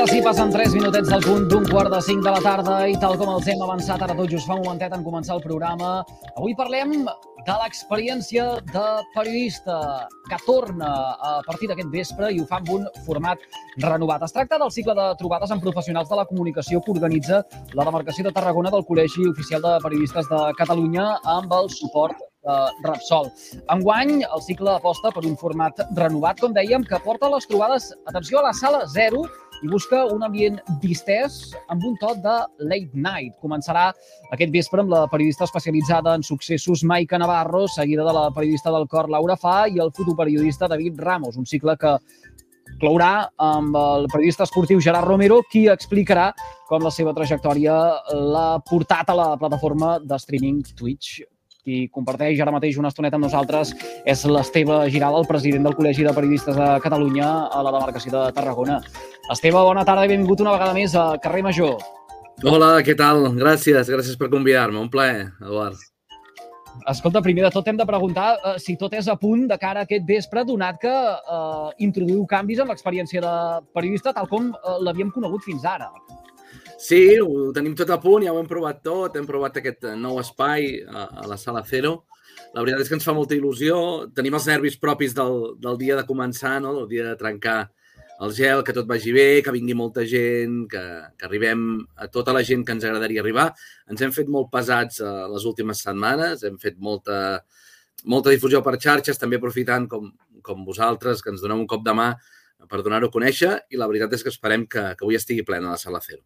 ara sí passen 3 minutets del punt d'un quart de 5 de la tarda i tal com els hem avançat ara tot just fa un momentet en començar el programa, avui parlem de l'experiència de periodista que torna a partir d'aquest vespre i ho fa amb un format renovat. Es tracta del cicle de trobades amb professionals de la comunicació que organitza la demarcació de Tarragona del Col·legi Oficial de Periodistes de Catalunya amb el suport de Repsol. Enguany, el cicle aposta per un format renovat, com dèiem, que porta les trobades, atenció, a la sala 0 i busca un ambient distès amb un tot de late night. Començarà aquest vespre amb la periodista especialitzada en successos Maica Navarro, seguida de la periodista del cor Laura Fa i el fotoperiodista David Ramos, un cicle que clourà amb el periodista esportiu Gerard Romero, qui explicarà com la seva trajectòria l'ha portat a la plataforma de streaming Twitch qui comparteix ara mateix una estoneta amb nosaltres és l'Esteve Giral, el president del Col·legi de Periodistes de Catalunya a la demarcació de Tarragona. Esteve, bona tarda i benvingut una vegada més a Carrer Major. Hola, què tal? Gràcies, gràcies per convidar-me. Un plaer, Eduard. Escolta, primer de tot hem de preguntar uh, si tot és a punt de cara a aquest vespre, donat que uh, introduïu canvis en l'experiència de periodista tal com uh, l'havíem conegut fins ara. Sí, ho tenim tot a punt, ja ho hem provat tot, hem provat aquest nou espai a, a la sala Cero. La veritat és que ens fa molta il·lusió. Tenim els nervis propis del, del dia de començar, no? del dia de trencar el gel, que tot vagi bé, que vingui molta gent, que, que arribem a tota la gent que ens agradaria arribar. Ens hem fet molt pesats a les últimes setmanes, hem fet molta, molta difusió per xarxes, també aprofitant com, com vosaltres, que ens doneu un cop de mà per donar-ho a conèixer i la veritat és que esperem que, que avui estigui plena la sala Cero.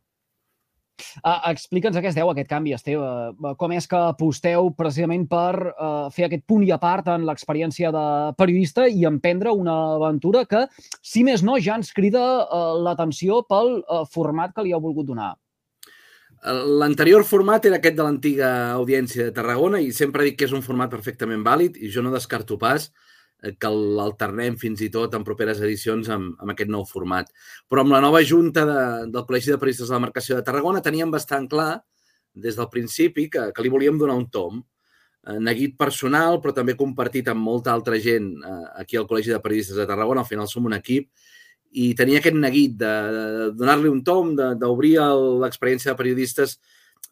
Uh, Explica'ns a què es deu aquest canvi, Esteve. Uh, com és que aposteu precisament per uh, fer aquest punt i a part en l'experiència de periodista i emprendre una aventura que, si més no, ja ens crida uh, l'atenció pel uh, format que li heu volgut donar. L'anterior format era aquest de l'antiga audiència de Tarragona i sempre dic que és un format perfectament vàlid i jo no descarto pas Eh, que l'alternem fins i tot en properes edicions amb, amb aquest nou format. Però amb la nova junta de, del Col·legi de Periodistes de la Marcació de Tarragona teníem bastant clar des del principi que, que li volíem donar un tom eh, neguit personal, però també compartit amb molta altra gent eh, aquí al Col·legi de Periodistes de Tarragona. Al final som un equip i tenia aquest neguit de, de donar-li un tom, d'obrir l'experiència de periodistes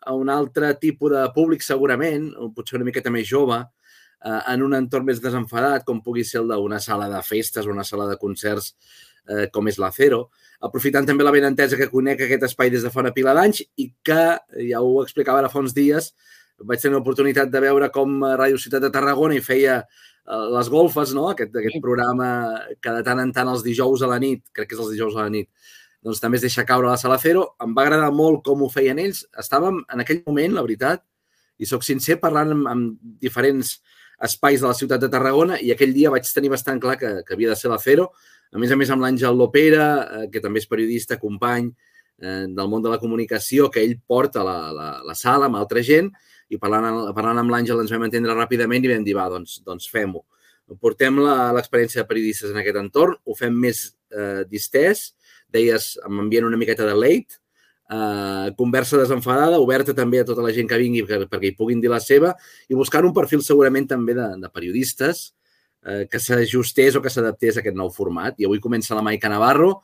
a un altre tipus de públic segurament, potser una miqueta més jove, eh, en un entorn més desenfadat, com pugui ser el d'una sala de festes o una sala de concerts eh, com és l'Acero, aprofitant també la benentesa que conec aquest espai des de fa una pila d'anys i que, ja ho explicava ara fa uns dies, vaig tenir l'oportunitat de veure com Ràdio Ciutat de Tarragona i feia eh, les golfes, no? aquest, aquest programa que de tant en tant els dijous a la nit, crec que és els dijous a la nit, doncs també es deixa caure a la sala Cero. Em va agradar molt com ho feien ells. Estàvem en aquell moment, la veritat, i sóc sincer, parlant amb, amb diferents espais de la ciutat de Tarragona i aquell dia vaig tenir bastant clar que, que havia de ser la Cero. A més a més, amb l'Àngel Lopera, eh, que també és periodista, company eh, del món de la comunicació, que ell porta la, la, la sala amb altra gent, i parlant, parlant amb l'Àngel ens vam entendre ràpidament i vam dir, va, doncs, doncs fem-ho. Portem l'experiència de periodistes en aquest entorn, ho fem més eh, distès, deies, amb ambient una miqueta de late, eh, conversa desenfadada, oberta també a tota la gent que vingui per, perquè hi puguin dir la seva i buscar un perfil segurament també de, de periodistes eh, que s'ajustés o que s'adaptés a aquest nou format. I avui comença la Maica Navarro,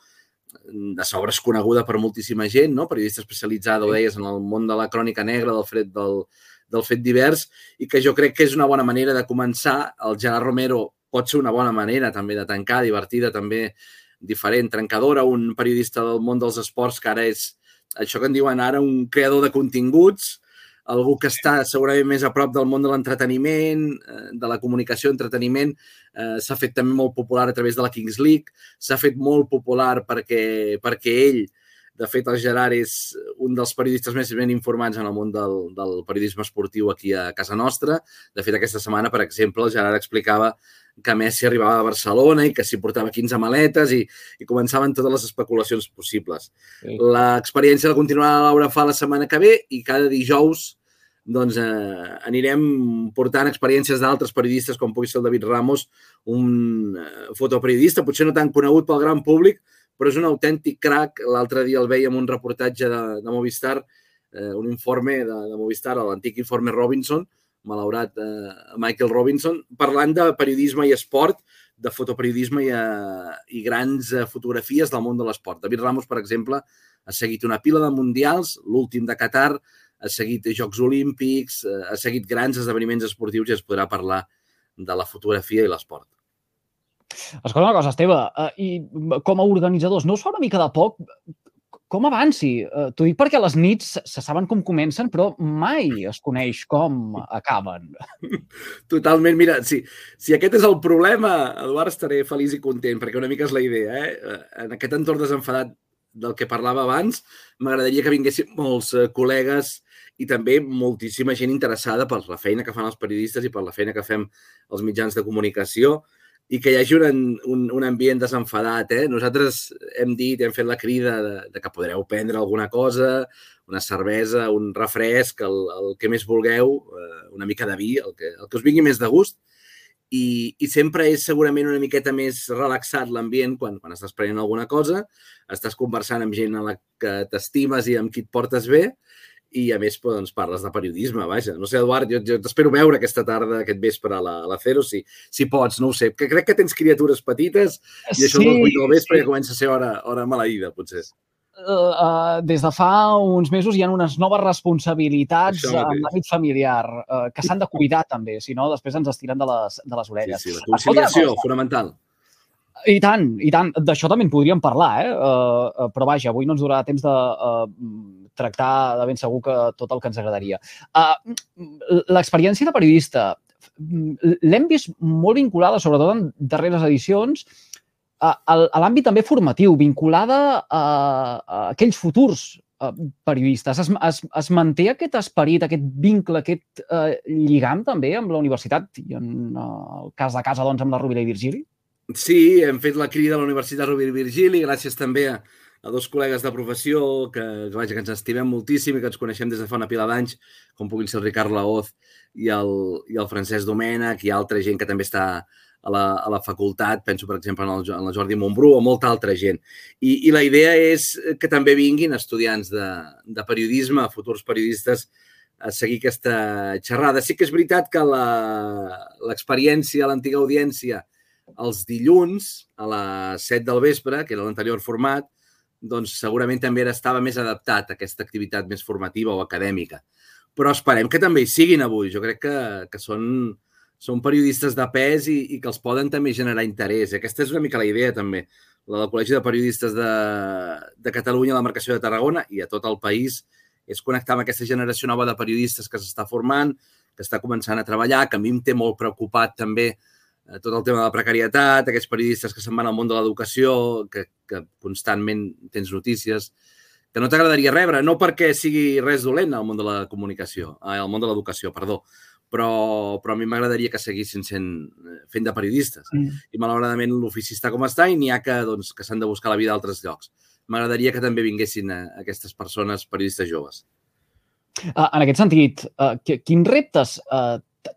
de sobres coneguda per moltíssima gent, no? periodista especialitzada, ho deies, en el món de la crònica negra, del fred del, del fet divers, i que jo crec que és una bona manera de començar. El Gerard Romero pot ser una bona manera també de tancar, divertida, també diferent, trencadora, un periodista del món dels esports que ara és això que en diuen ara un creador de continguts, algú que està segurament més a prop del món de l'entreteniment, eh, de la comunicació, entreteniment, eh, s'ha fet també molt popular a través de la Kings League, s'ha fet molt popular perquè, perquè ell, de fet, el Gerard és un dels periodistes més ben informats en el món del, del periodisme esportiu aquí a casa nostra. De fet, aquesta setmana, per exemple, el Gerard explicava que Messi arribava a Barcelona i que s'hi portava 15 maletes i, i començaven totes les especulacions possibles. Sí. L'experiència la continuarà la Laura fa la setmana que ve i cada dijous doncs, eh, anirem portant experiències d'altres periodistes, com pugui ser el David Ramos, un eh, fotoperiodista, potser no tan conegut pel gran públic, però és un autèntic crack. L'altre dia el veiem un reportatge de, de Movistar, eh, un informe de, de Movistar, l'antic informe Robinson, malaurat eh, Michael Robinson, parlant de periodisme i esport, de fotoperiodisme i, uh, i grans uh, fotografies del món de l'esport. David Ramos, per exemple, ha seguit una pila de mundials, l'últim de Qatar, ha seguit Jocs Olímpics, uh, ha seguit grans esdeveniments esportius i es podrà parlar de la fotografia i l'esport. Escolta una cosa, Esteve, uh, i com a organitzadors, no us fa una mica de poc com avanci? Uh, T'ho dic perquè les nits se saben com comencen, però mai es coneix com acaben. Totalment. Mira, si, si aquest és el problema, Eduard, estaré feliç i content, perquè una mica és la idea. Eh? eh en aquest entorn desenfadat del que parlava abans, m'agradaria que vinguessin molts col·legues i també moltíssima gent interessada per la feina que fan els periodistes i per la feina que fem els mitjans de comunicació i que hi hagi un, un, un ambient desenfadat. Eh? Nosaltres hem dit, hem fet la crida de, de que podreu prendre alguna cosa, una cervesa, un refresc, el, el que més vulgueu, eh, una mica de vi, el que, el que us vingui més de gust. I, i sempre és segurament una miqueta més relaxat l'ambient quan, quan estàs prenent alguna cosa, estàs conversant amb gent a la que t'estimes i amb qui et portes bé i a més doncs, parles de periodisme, vaja. No sé, Eduard, jo, jo t'espero veure aquesta tarda, aquest vespre a la, a la Cero, si, si pots, no ho sé. Que crec que tens criatures petites i això sí, del 8 del vespre sí. ja comença a ser hora, hora maleïda, potser. Uh, uh, des de fa uns mesos hi ha unes noves responsabilitats en l'àmbit familiar uh, que s'han de cuidar també, si no després ens estiren de les, de les orelles. Sí, sí, la conciliació, fonamental. I tant, i tant. D'això també en podríem parlar, eh? Uh, uh, però vaja, avui no ens durarà temps de uh, tractar de ben segur que tot el que ens agradaria. Uh, L'experiència de periodista l'hem vist molt vinculada, sobretot en darreres edicions, a, a l'àmbit també formatiu, vinculada a, a aquells futurs periodistes. Es, es, es manté aquest esperit, aquest vincle, aquest eh, lligam també amb la universitat i en el cas de casa doncs, amb la Rovira i Virgili? Sí, hem fet la crida a la Universitat Rovira i Virgili gràcies també a, a dos col·legues de professió que, vaja, que ens estimem moltíssim i que ens coneixem des de fa una pila d'anys, com puguin ser el Ricard Laoz i el, i el Francesc Domènech i altra gent que també està a la, a la facultat, penso, per exemple, en el, en el Jordi Montbrú o molta altra gent. I, I la idea és que també vinguin estudiants de, de periodisme, futurs periodistes, a seguir aquesta xerrada. Sí que és veritat que l'experiència, l'antiga audiència, els dilluns a les 7 del vespre, que era l'anterior format, doncs segurament també estava més adaptat a aquesta activitat més formativa o acadèmica. Però esperem que també hi siguin avui. Jo crec que, que són, són periodistes de pes i, i que els poden també generar interès. Aquesta és una mica la idea, també. La del Col·legi de Periodistes de, de Catalunya, la marcació de Tarragona i a tot el país és connectar amb aquesta generació nova de periodistes que s'està formant, que està començant a treballar, que a mi em té molt preocupat també tot el tema de la precarietat, aquests periodistes que se'n van al món de l'educació, que, que constantment tens notícies que no t'agradaria rebre, no perquè sigui res dolent al món de la comunicació, eh, al món de l'educació, perdó, però, però a mi m'agradaria que seguissin sent, eh, fent de periodistes. Mm. I malauradament l'ofici està com està i n'hi ha que, doncs, que s'han de buscar la vida a altres llocs. M'agradaria que també vinguessin a, a aquestes persones periodistes joves. Uh, en aquest sentit, quins reptes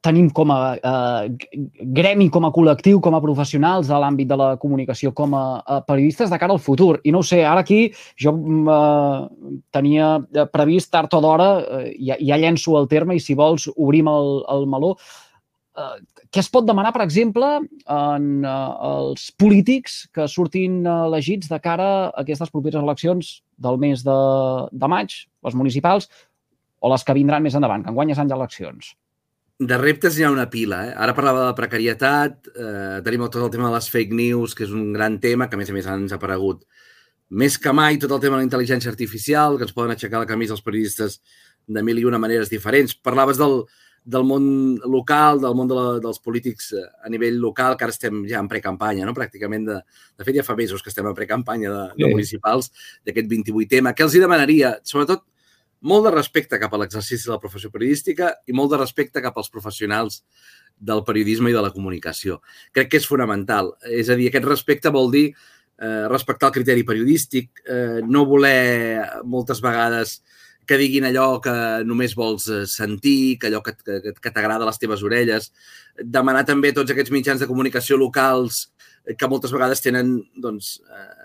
tenim com a eh, gremi, com a col·lectiu, com a professionals de l'àmbit de la comunicació, com a, a periodistes de cara al futur. I no sé, ara aquí jo mm, eh, tenia previst tard o d'hora, eh, ja, ja llenço el terme i si vols obrim el, el meló, eh, què es pot demanar, per exemple, en eh, els polítics que surtin elegits de cara a aquestes properes eleccions del mes de, de maig, les municipals, o les que vindran més endavant, que enguany és any d'eleccions? De reptes hi ha una pila. Eh? Ara parlava de la precarietat, eh, tenim tot el tema de les fake news, que és un gran tema, que a més a més ens ha aparegut més que mai tot el tema de la intel·ligència artificial, que ens poden aixecar la camisa els periodistes de mil i una maneres diferents. Parlaves del, del món local, del món de la, dels polítics eh, a nivell local, que ara estem ja en precampanya, no? pràcticament. De, de fet, ja fa mesos que estem en precampanya de, de municipals d'aquest 28 tema. Què els hi demanaria? Sobretot, molt de respecte cap a l'exercici de la professió periodística i molt de respecte cap als professionals del periodisme i de la comunicació. Crec que és fonamental. És a dir, aquest respecte vol dir eh, respectar el criteri periodístic, eh, no voler moltes vegades que diguin allò que només vols eh, sentir, que allò que, que, que t'agrada a les teves orelles. Demanar també tots aquests mitjans de comunicació locals que moltes vegades tenen doncs, eh,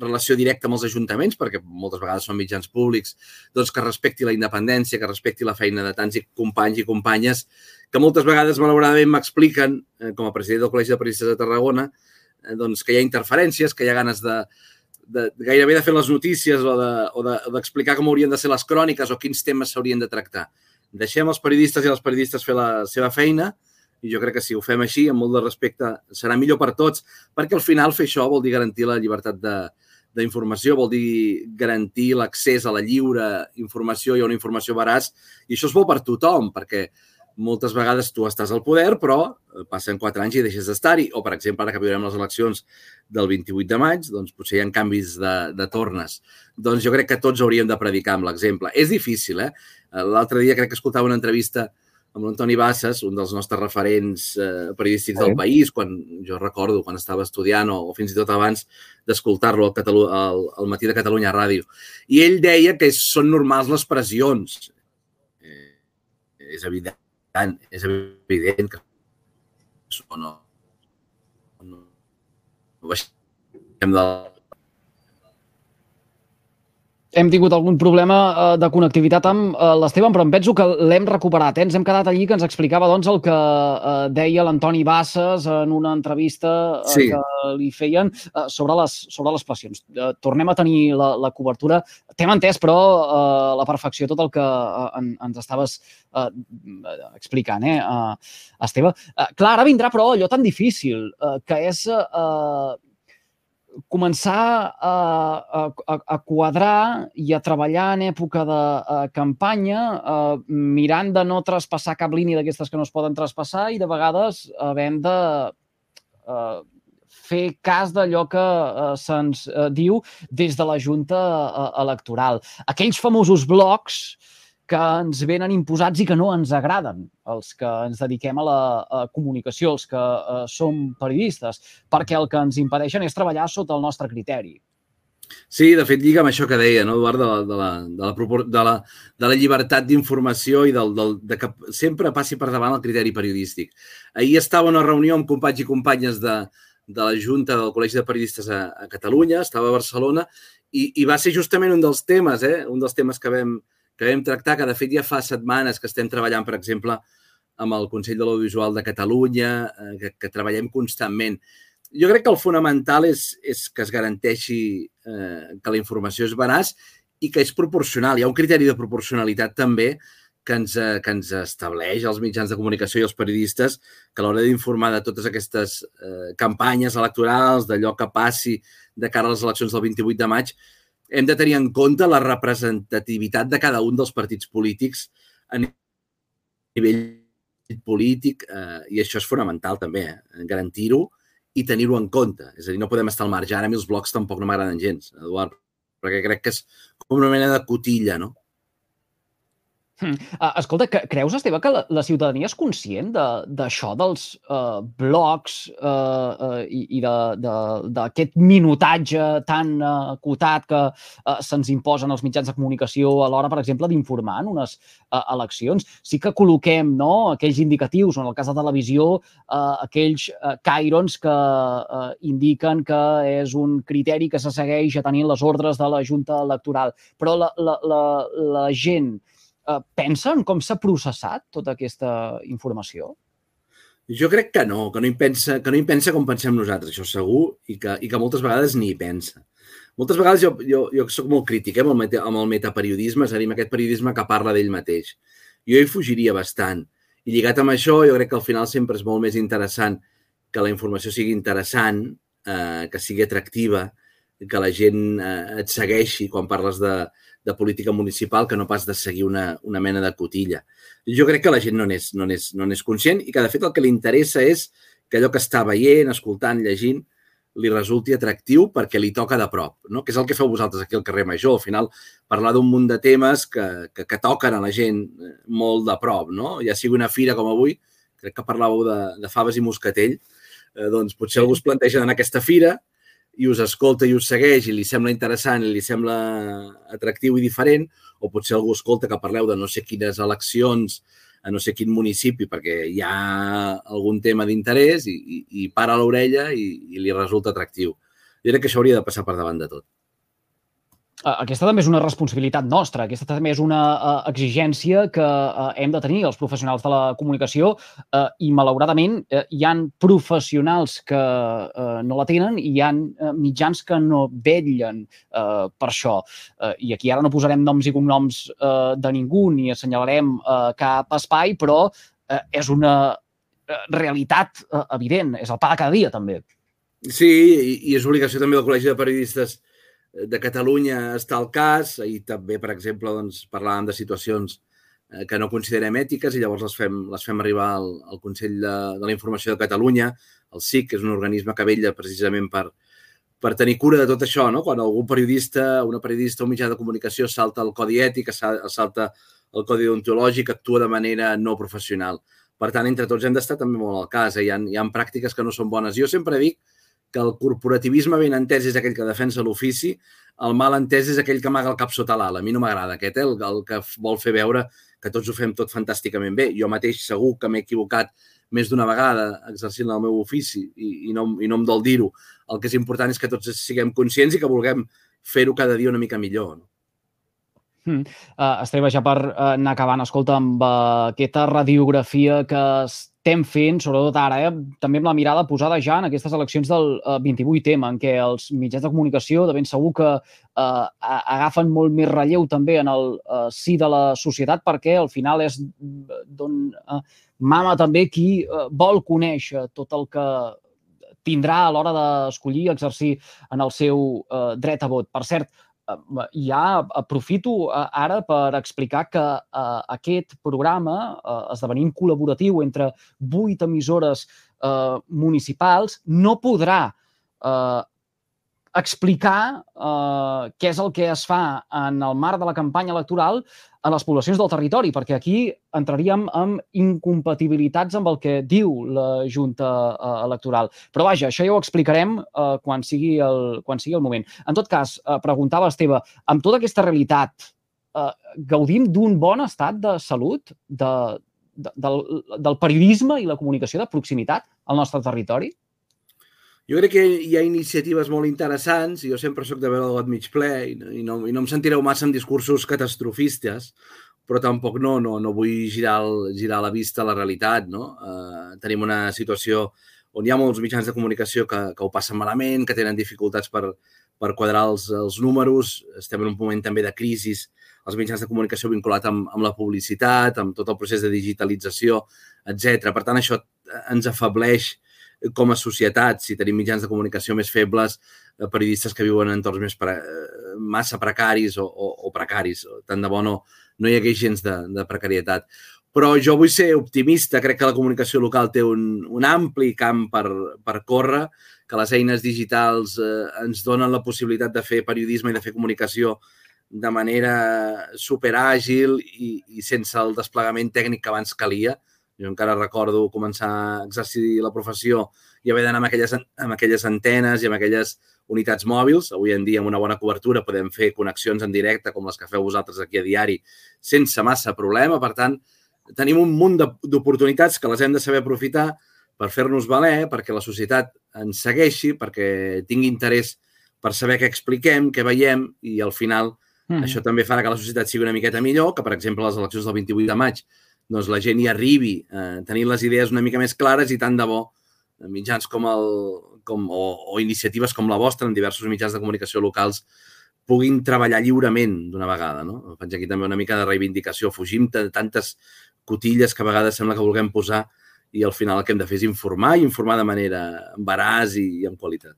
relació directa amb els ajuntaments, perquè moltes vegades són mitjans públics, doncs que respecti la independència, que respecti la feina de tants i companys i companyes, que moltes vegades, malauradament, m'expliquen, eh, com a president del Col·legi de Periodistes de Tarragona, eh, doncs que hi ha interferències, que hi ha ganes de, de, gairebé de fer les notícies o d'explicar de, o de, com haurien de ser les cròniques o quins temes s'haurien de tractar. Deixem els periodistes i les periodistes fer la seva feina, i jo crec que si ho fem així, amb molt de respecte, serà millor per tots, perquè al final fer això vol dir garantir la llibertat de, d'informació, vol dir garantir l'accés a la lliure informació i a una informació veraç, i això és bo per tothom, perquè moltes vegades tu estàs al poder, però passen quatre anys i deixes d'estar-hi. O, per exemple, ara que viurem les eleccions del 28 de maig, doncs potser hi ha canvis de, de tornes. Doncs jo crec que tots hauríem de predicar amb l'exemple. És difícil, eh? L'altre dia crec que escoltava una entrevista amb l'Antoni Bassas, un dels nostres referents eh, periodístics sí. del país, quan jo recordo quan estava estudiant o, o fins i tot abans d'escoltar-lo al, Catalu al, al matí de Catalunya Ràdio. I ell deia que són normals les pressions. Eh, és evident, és evident que no, no, no baixem del hem tingut algun problema eh, de connectivitat amb eh, l'Esteban, però em penso que l'hem recuperat. Eh? Ens hem quedat allí que ens explicava doncs, el que eh, deia l'Antoni Bassas en una entrevista sí. que li feien sobre, les, sobre les passions. Tornem a tenir la, la cobertura. T'hem entès, però, eh, la perfecció tot el que en, ens estaves explicant, eh, Esteve. Clar, ara vindrà, però, allò tan difícil, que és... Eh, començar a, a, a quadrar i a treballar en època de a, campanya a, mirant de no traspassar cap línia d'aquestes que no es poden traspassar i de vegades havent de a, fer cas d'allò que se'ns diu des de la Junta Electoral. Aquells famosos blocs que ens venen imposats i que no ens agraden, els que ens dediquem a la a comunicació, els que uh, som periodistes, perquè el que ens impedeixen és treballar sota el nostre criteri. Sí, de fet, lliga amb això que deia, no, Eduard, de la, de la, de la, de la, de la llibertat d'informació i del, del, de que sempre passi per davant el criteri periodístic. Ahir estava una reunió amb companys i companyes de, de la Junta del Col·legi de Periodistes a, a Catalunya, estava a Barcelona, i, i va ser justament un dels temes, eh, un dels temes que vam, que vam tractar, que de fet ja fa setmanes que estem treballant, per exemple, amb el Consell de l'Audiovisual de Catalunya, eh, que, que treballem constantment. Jo crec que el fonamental és, és que es garanteixi eh, que la informació és veraç i que és proporcional. Hi ha un criteri de proporcionalitat també que ens, eh, que ens estableix els mitjans de comunicació i els periodistes que a l'hora d'informar de totes aquestes eh, campanyes electorals, d'allò que passi de cara a les eleccions del 28 de maig, hem de tenir en compte la representativitat de cada un dels partits polítics a nivell polític eh, i això és fonamental també, eh, garantir-ho i tenir-ho en compte. És a dir, no podem estar al marge. Ara a mi els blocs tampoc no m'agraden gens, Eduard, perquè crec que és com una mena de cotilla, no? Uh, escolta, que, creus, Esteve, que la, la ciutadania és conscient d'això de, dels uh, blocs uh, uh, i, i d'aquest minutatge tan uh, acotat que uh, se'ns imposen els mitjans de comunicació a l'hora, per exemple, d'informar en unes uh, eleccions? Sí que col·loquem no, aquells indicatius, o en el cas de televisió, uh, aquells uh, cairons que uh, indiquen que és un criteri que se segueix atenint les ordres de la Junta Electoral. Però la, la, la, la gent eh, pensa en com s'ha processat tota aquesta informació? Jo crec que no, que no hi pensa, que no hi pensa com pensem nosaltres, això segur, i que, i que moltes vegades ni hi pensa. Moltes vegades jo, jo, jo soc molt crític eh, amb, el meta, amb el metaperiodisme, és a dir, amb aquest periodisme que parla d'ell mateix. Jo hi fugiria bastant. I lligat amb això, jo crec que al final sempre és molt més interessant que la informació sigui interessant, eh, que sigui atractiva, que la gent eh, et segueixi quan parles de, de política municipal que no pas de seguir una, una mena de cotilla. Jo crec que la gent no n'és no n'és no n'és conscient i que, de fet, el que li interessa és que allò que està veient, escoltant, llegint, li resulti atractiu perquè li toca de prop, no? que és el que feu vosaltres aquí al carrer Major. Al final, parlar d'un munt de temes que, que, que toquen a la gent eh, molt de prop, no? ja sigui una fira com avui, crec que parlàveu de, de faves i moscatell, eh, doncs potser algú es planteja d'anar a aquesta fira i us escolta i us segueix i li sembla interessant i li sembla atractiu i diferent, o potser algú escolta que parleu de no sé quines eleccions a no sé quin municipi perquè hi ha algun tema d'interès i, i, i para l'orella i, i li resulta atractiu. Jo crec que això hauria de passar per davant de tot. Eh, aquesta també és una responsabilitat nostra, aquesta també és una uh, exigència que uh, hem de tenir els professionals de la comunicació uh, i, malauradament, uh, hi han professionals que uh, no la tenen i hi han uh, mitjans que no vetllen uh, per això. Uh, I aquí ara no posarem noms i cognoms uh, de ningú ni assenyalarem uh, cap espai, però uh, és una realitat uh, evident, és el pa de cada dia, també. Sí, i, i és obligació també del Col·legi de Periodistes de Catalunya està el cas, i també, per exemple, doncs, parlàvem de situacions eh, que no considerem ètiques i llavors les fem, les fem arribar al, al Consell de, de la Informació de Catalunya, el SIC, que és un organisme que vella precisament per, per tenir cura de tot això, no? Quan algun periodista, una periodista o mitjà de comunicació salta el codi ètic, salta el codi ontològic, actua de manera no professional. Per tant, entre tots hem d'estar també molt al cas. Eh? Hi, ha, hi ha pràctiques que no són bones. Jo sempre dic que el corporativisme ben entès és aquell que defensa l'ofici, el mal entès és aquell que amaga el cap sota l'ala. A mi no m'agrada aquest, eh? el, el que vol fer veure que tots ho fem tot fantàsticament bé. Jo mateix segur que m'he equivocat més d'una vegada exercint el meu ofici i, i, no, i no em dol dir-ho. El que és important és que tots siguem conscients i que vulguem fer-ho cada dia una mica millor. No? Mm. Uh, Esteve, ja per uh, anar acabant, escolta, amb uh, aquesta radiografia que estem fent, sobretot ara, eh, també amb la mirada posada ja en aquestes eleccions del uh, 28M, en què els mitjans de comunicació de ben segur que uh, agafen molt més relleu també en el uh, sí de la societat, perquè al final és d'on uh, mama també qui uh, vol conèixer tot el que tindrà a l'hora d'escollir exercir en el seu uh, dret a vot. Per cert, ja aprofito eh, ara per explicar que uh, aquest programa, uh, esdevenint col·laboratiu entre vuit emissores uh, municipals, no podrà uh, explicar eh, què és el que es fa en el marc de la campanya electoral a les poblacions del territori, perquè aquí entraríem en incompatibilitats amb el que diu la Junta eh, Electoral. Però vaja, això ja ho explicarem eh, quan, sigui el, quan sigui el moment. En tot cas, eh, preguntava Esteve, amb tota aquesta realitat, eh, gaudim d'un bon estat de salut de, de, del, del periodisme i la comunicació de proximitat al nostre territori? Jo crec que hi ha iniciatives molt interessants, i jo sempre sóc de veure el got mig ple i no, i no, i no em sentireu massa amb discursos catastrofistes, però tampoc no, no, no vull girar, el, girar la vista a la realitat. No? Uh, tenim una situació on hi ha molts mitjans de comunicació que, que ho passen malament, que tenen dificultats per, per quadrar els, els números. Estem en un moment també de crisi els mitjans de comunicació vinculat amb, amb la publicitat, amb tot el procés de digitalització, etc. Per tant, això ens afableix com a societat, si tenim mitjans de comunicació més febles, eh, periodistes que viuen en entorns més pre massa precaris o, o, o precaris. Tant de bo no, no hi hagués gens de, de precarietat. Però jo vull ser optimista, crec que la comunicació local té un, un ampli camp per, per córrer, que les eines digitals eh, ens donen la possibilitat de fer periodisme i de fer comunicació de manera superàgil i, i sense el desplegament tècnic que abans calia. Jo encara recordo començar a exercir la professió i haver d'anar amb, aquelles, amb aquelles antenes i amb aquelles unitats mòbils. Avui en dia, amb una bona cobertura, podem fer connexions en directe, com les que feu vosaltres aquí a diari, sense massa problema. Per tant, tenim un munt d'oportunitats que les hem de saber aprofitar per fer-nos valer, perquè la societat ens segueixi, perquè tingui interès per saber què expliquem, què veiem, i al final mm. això també farà que la societat sigui una miqueta millor, que, per exemple, les eleccions del 28 de maig doncs la gent hi arribi eh, tenint les idees una mica més clares i tant de bo eh, mitjans com el, com, o, o iniciatives com la vostra en diversos mitjans de comunicació locals puguin treballar lliurement d'una vegada. No? Faig aquí també una mica de reivindicació. Fugim de tantes cotilles que a vegades sembla que vulguem posar i al final el que hem de fer és informar i informar de manera veraç i, i amb qualitat.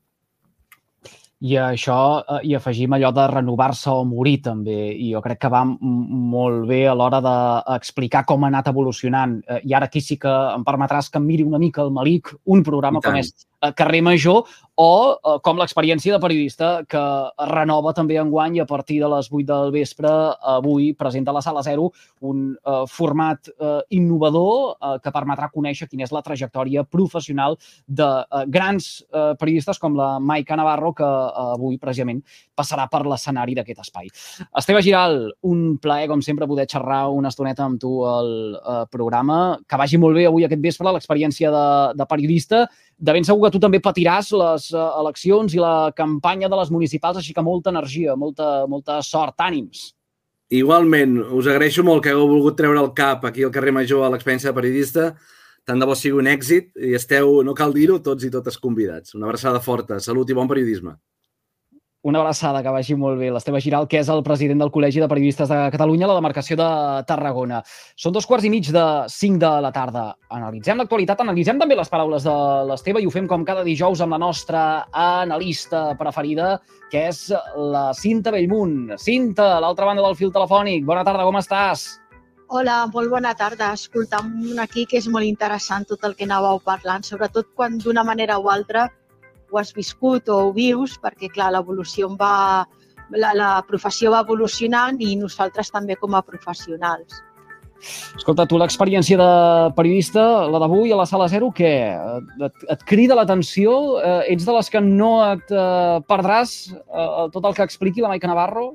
I això, eh, i afegim allò de renovar-se o morir també, i jo crec que va molt bé a l'hora d'explicar com ha anat evolucionant. Eh, I ara aquí sí que em permetràs que em miri una mica el Malic, un programa com és carrer Major o eh, com l'experiència de periodista que renova també en guany a partir de les 8 del vespre avui presenta a la Sala Zero un eh, format eh, innovador eh, que permetrà conèixer quina és la trajectòria professional de eh, grans eh, periodistes com la Maica Navarro que eh, avui precisament passarà per l'escenari d'aquest espai. Esteve Giral, un plaer com sempre poder xerrar una estoneta amb tu al eh, programa. Que vagi molt bé avui aquest vespre l'experiència de, de periodista de ben segur que tu també patiràs les uh, eleccions i la campanya de les municipals, així que molta energia, molta, molta sort, ànims. Igualment, us agraeixo molt que hagueu volgut treure el cap aquí al carrer Major a l'experiència de periodista. Tant de bo sigui un èxit i esteu, no cal dir-ho, tots i totes convidats. Una abraçada forta, salut i bon periodisme. Una abraçada, que vagi molt bé. L'Esteve Giral, que és el president del Col·legi de Periodistes de Catalunya, la demarcació de Tarragona. Són dos quarts i mig de cinc de la tarda. Analitzem l'actualitat, analitzem també les paraules de l'Esteve i ho fem com cada dijous amb la nostra analista preferida, que és la Cinta Bellmunt. Cinta, a l'altra banda del fil telefònic. Bona tarda, com estàs? Hola, molt bona tarda. Escoltam aquí que és molt interessant tot el que anàveu parlant, sobretot quan d'una manera o altra ho has viscut o ho vius, perquè, clar, l'evolució va... La, la professió va evolucionant i nosaltres també com a professionals. Escolta, tu l'experiència de periodista, la d'avui a la sala zero, què? Et, et crida l'atenció? Eh, ets de les que no et eh, perdràs eh, tot el que expliqui la Maica Navarro?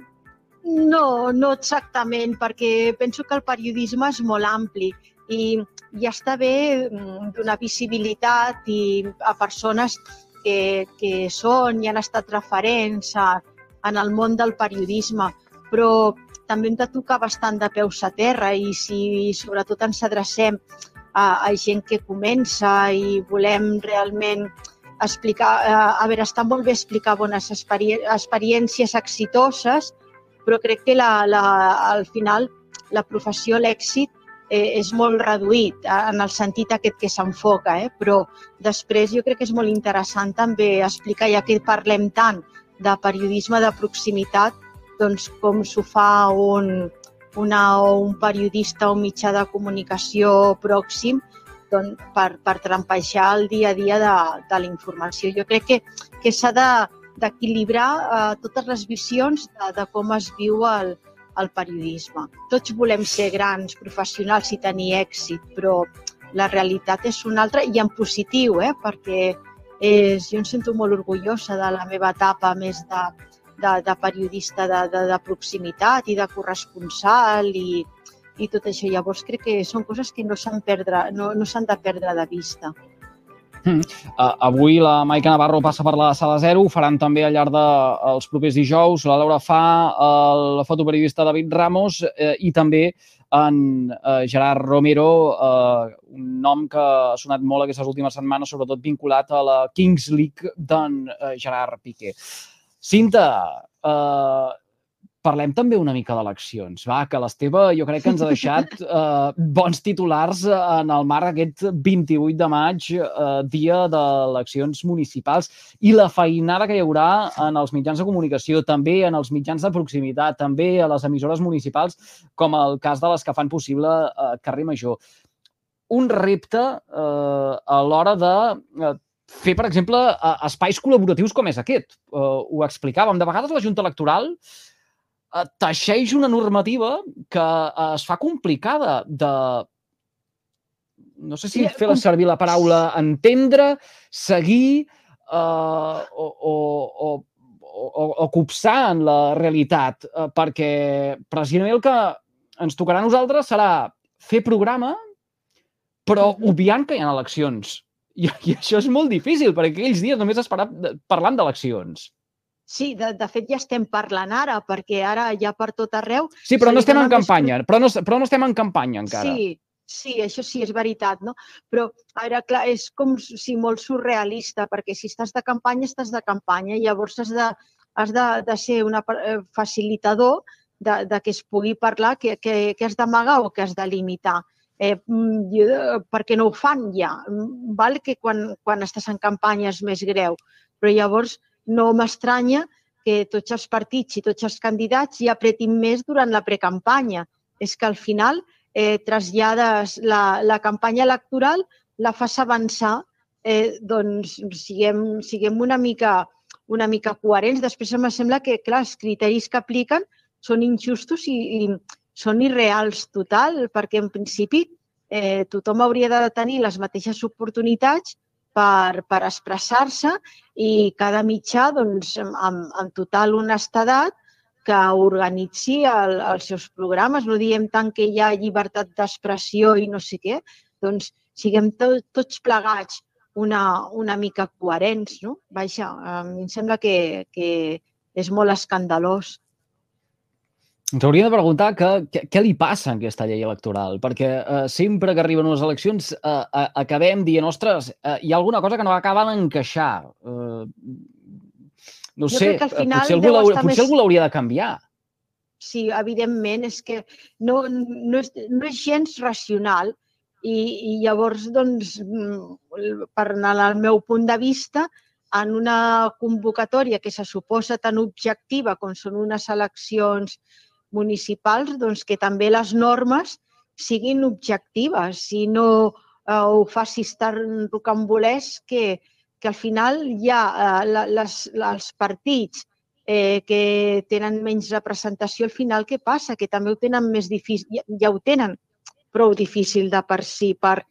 No, no exactament, perquè penso que el periodisme és molt ampli i ja està bé mm, donar visibilitat i a persones que, que són i han estat referents a, en el món del periodisme, però també hem de tocar bastant de peus a terra i si sobretot ens adrecem a, a gent que comença i volem realment explicar, a, veure, està molt bé explicar bones experi experiències exitoses, però crec que la, la, al final la professió, l'èxit, eh, és molt reduït en el sentit aquest que s'enfoca, eh? però després jo crec que és molt interessant també explicar, ja que parlem tant de periodisme de proximitat, doncs com s'ho fa un, una, un periodista o mitjà de comunicació pròxim doncs, per, per trampejar el dia a dia de, de la informació. Jo crec que, que s'ha d'equilibrar de, eh, totes les visions de, de com es viu el, el periodisme. Tots volem ser grans professionals i tenir èxit, però la realitat és una altra i en positiu, eh? perquè és, jo em sento molt orgullosa de la meva etapa més de, de, de periodista de, de, de proximitat i de corresponsal i, i tot això. Llavors crec que són coses que no s'han no, no de perdre de vista. Mm. Uh, avui la Maica Navarro passa per la sala 0, ho faran també al llarg dels de, propers dijous. La Laura fa, el fotoperiodista David Ramos eh, i també en eh, Gerard Romero, eh, un nom que ha sonat molt aquestes últimes setmanes, sobretot vinculat a la Kings League d'en eh, Gerard Piqué. Cinta, eh, parlem també una mica d'eleccions. Va, que l'Esteve jo crec que ens ha deixat eh, bons titulars en el marc aquest 28 de maig, eh, dia d'eleccions municipals, i la feinada que hi haurà en els mitjans de comunicació, també en els mitjans de proximitat, també a les emissores municipals, com el cas de les que fan possible eh, Carrer Major. Un repte eh, a l'hora de eh, fer, per exemple, espais col·laboratius com és aquest. Uh, ho explicàvem. De vegades la Junta Electoral Eh, teixeix una normativa que eh, es fa complicada de no sé si fer servir la paraula entendre, seguir uh, o, o, o, o, o copsar en la realitat, uh, perquè precisament el que ens tocarà a nosaltres serà fer programa, però obviant que hi ha eleccions. I, I això és molt difícil, perquè aquells dies només es parlant d'eleccions. Sí, de, de fet ja estem parlant ara, perquè ara ja per tot arreu... Sí, però no estem en campanya, però, no, però no estem en campanya encara. Sí, sí, això sí, és veritat, no? Però, a veure, clar, és com si molt surrealista, perquè si estàs de campanya, estàs de campanya, i llavors has de, has de, de ser un eh, facilitador de, de que es pugui parlar, que, que, que has d'amagar o que has de limitar. Eh, mm, perquè no ho fan ja. Mm, val que quan, quan estàs en campanya és més greu, però llavors no m'estranya que tots els partits i tots els candidats ja apretin més durant la precampanya. És que al final eh, trasllades la, la campanya electoral, la fas avançar, eh, doncs siguem, siguem una mica una mica coherents. Després em sembla que, clar, els criteris que apliquen són injustos i, i són irreals total, perquè en principi eh, tothom hauria de tenir les mateixes oportunitats per, per expressar-se i cada mitjà doncs, amb, amb total honestedat que organitzi el, els seus programes. No diem tant que hi ha llibertat d'expressió i no sé què, doncs siguem to, tots plegats una, una mica coherents, no? Vaja, a mi em sembla que, que és molt escandalós. Ens hauríem de preguntar que, que, què li passa a aquesta llei electoral, perquè eh, sempre que arriben unes eleccions eh, eh, acabem dient, ostres, eh, hi ha alguna cosa que no acaba d'encaixar. Eh, no Jo sé, eh, potser algú l'hauria- potser més- algú l'hauria de canviar. Sí, evidentment, és que no, no, és, no és gens racional i, i llavors, doncs, mm, per anar al meu punt de vista, en una convocatòria que se suposa tan objectiva com són unes eleccions municipals, doncs que també les normes siguin objectives i no eh, ho facis tan rocambolesc que, que al final hi ha eh, les, els partits eh, que tenen menys representació, al final què passa? Que també ho tenen més difícil, ja, ja ho tenen prou difícil de per si per,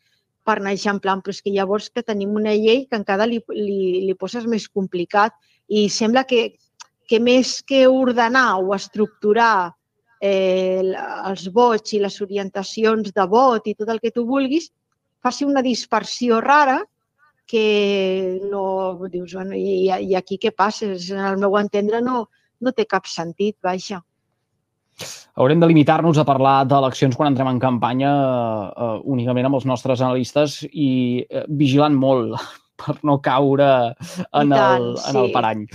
per anar eixamplant, però és que llavors que tenim una llei que encara li, li, li poses més complicat i sembla que, que més que ordenar o estructurar eh, els vots i les orientacions de vot i tot el que tu vulguis, faci una dispersió rara que no dius, bueno, i, i aquí què passa? El meu entendre no, no té cap sentit, vaja. Haurem de limitar-nos a parlar d'eleccions quan entrem en campanya eh, únicament amb els nostres analistes i eh, vigilant molt per no caure en, I tant, el, en el sí. parany.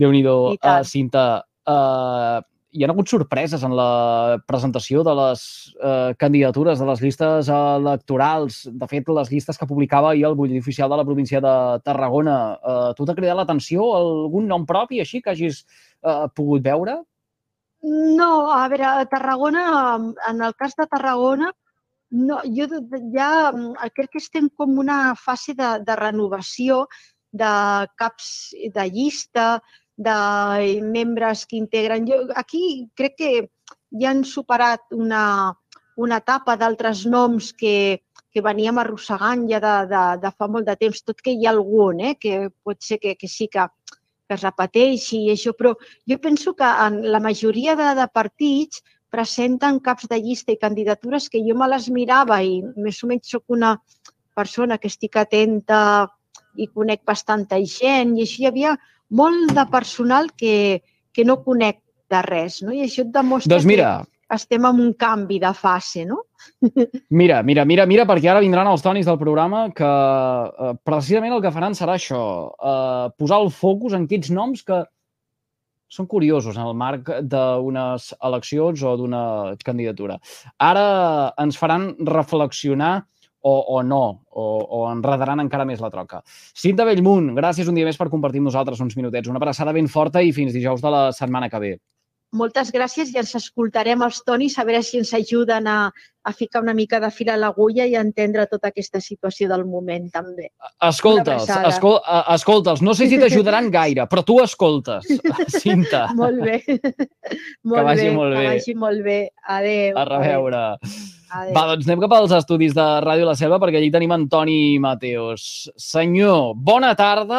Déu-n'hi-do, uh. Cinta. Uh, hi ha hagut sorpreses en la presentació de les uh, candidatures de les llistes electorals. De fet, les llistes que publicava ahir el butlletí oficial de la província de Tarragona. Uh, tu t'ha cridat l'atenció algun nom propi així que hagis uh, pogut veure? No, a veure, a Tarragona, en el cas de Tarragona, no, jo ja crec que estem com una fase de, de renovació de caps de llista, de membres que integren. Jo, aquí crec que ja han superat una, una etapa d'altres noms que, que veníem arrossegant ja de, de, de fa molt de temps, tot que hi ha algun, eh, que pot ser que, que sí que, que es repeteixi i això, però jo penso que en la majoria de, de partits presenten caps de llista i candidatures que jo me les mirava i més o menys sóc una persona que estic atenta i conec bastanta gent i així hi havia molt de personal que, que no conec de res, no? I això et demostra Doncs mira, que estem en un canvi de fase, no? Mira, mira, mira, mira, perquè ara vindran els tonis del programa que eh, precisament el que faran serà això, eh, posar el focus en aquests noms que són curiosos en el marc d'unes eleccions o d'una candidatura. Ara ens faran reflexionar o, o no, o, o enredaran encara més la troca. Cinta Bellmunt, gràcies un dia més per compartir amb nosaltres uns minutets. Una abraçada ben forta i fins dijous de la setmana que ve. Moltes gràcies i ens escoltarem els tonis a veure si ens ajuden a, a ficar una mica de fil a l'agulla i a entendre tota aquesta situació del moment també. Escolta'ls, escol, escolta'ls. No sé si t'ajudaran gaire, però tu escoltes, Cinta. Molt bé. molt vagi bé, molt bé. Que vagi molt bé. Adéu. A reveure. Adéu. Va, doncs anem cap als estudis de Ràdio La Selva perquè allí tenim Antoni Mateos. Senyor, bona tarda,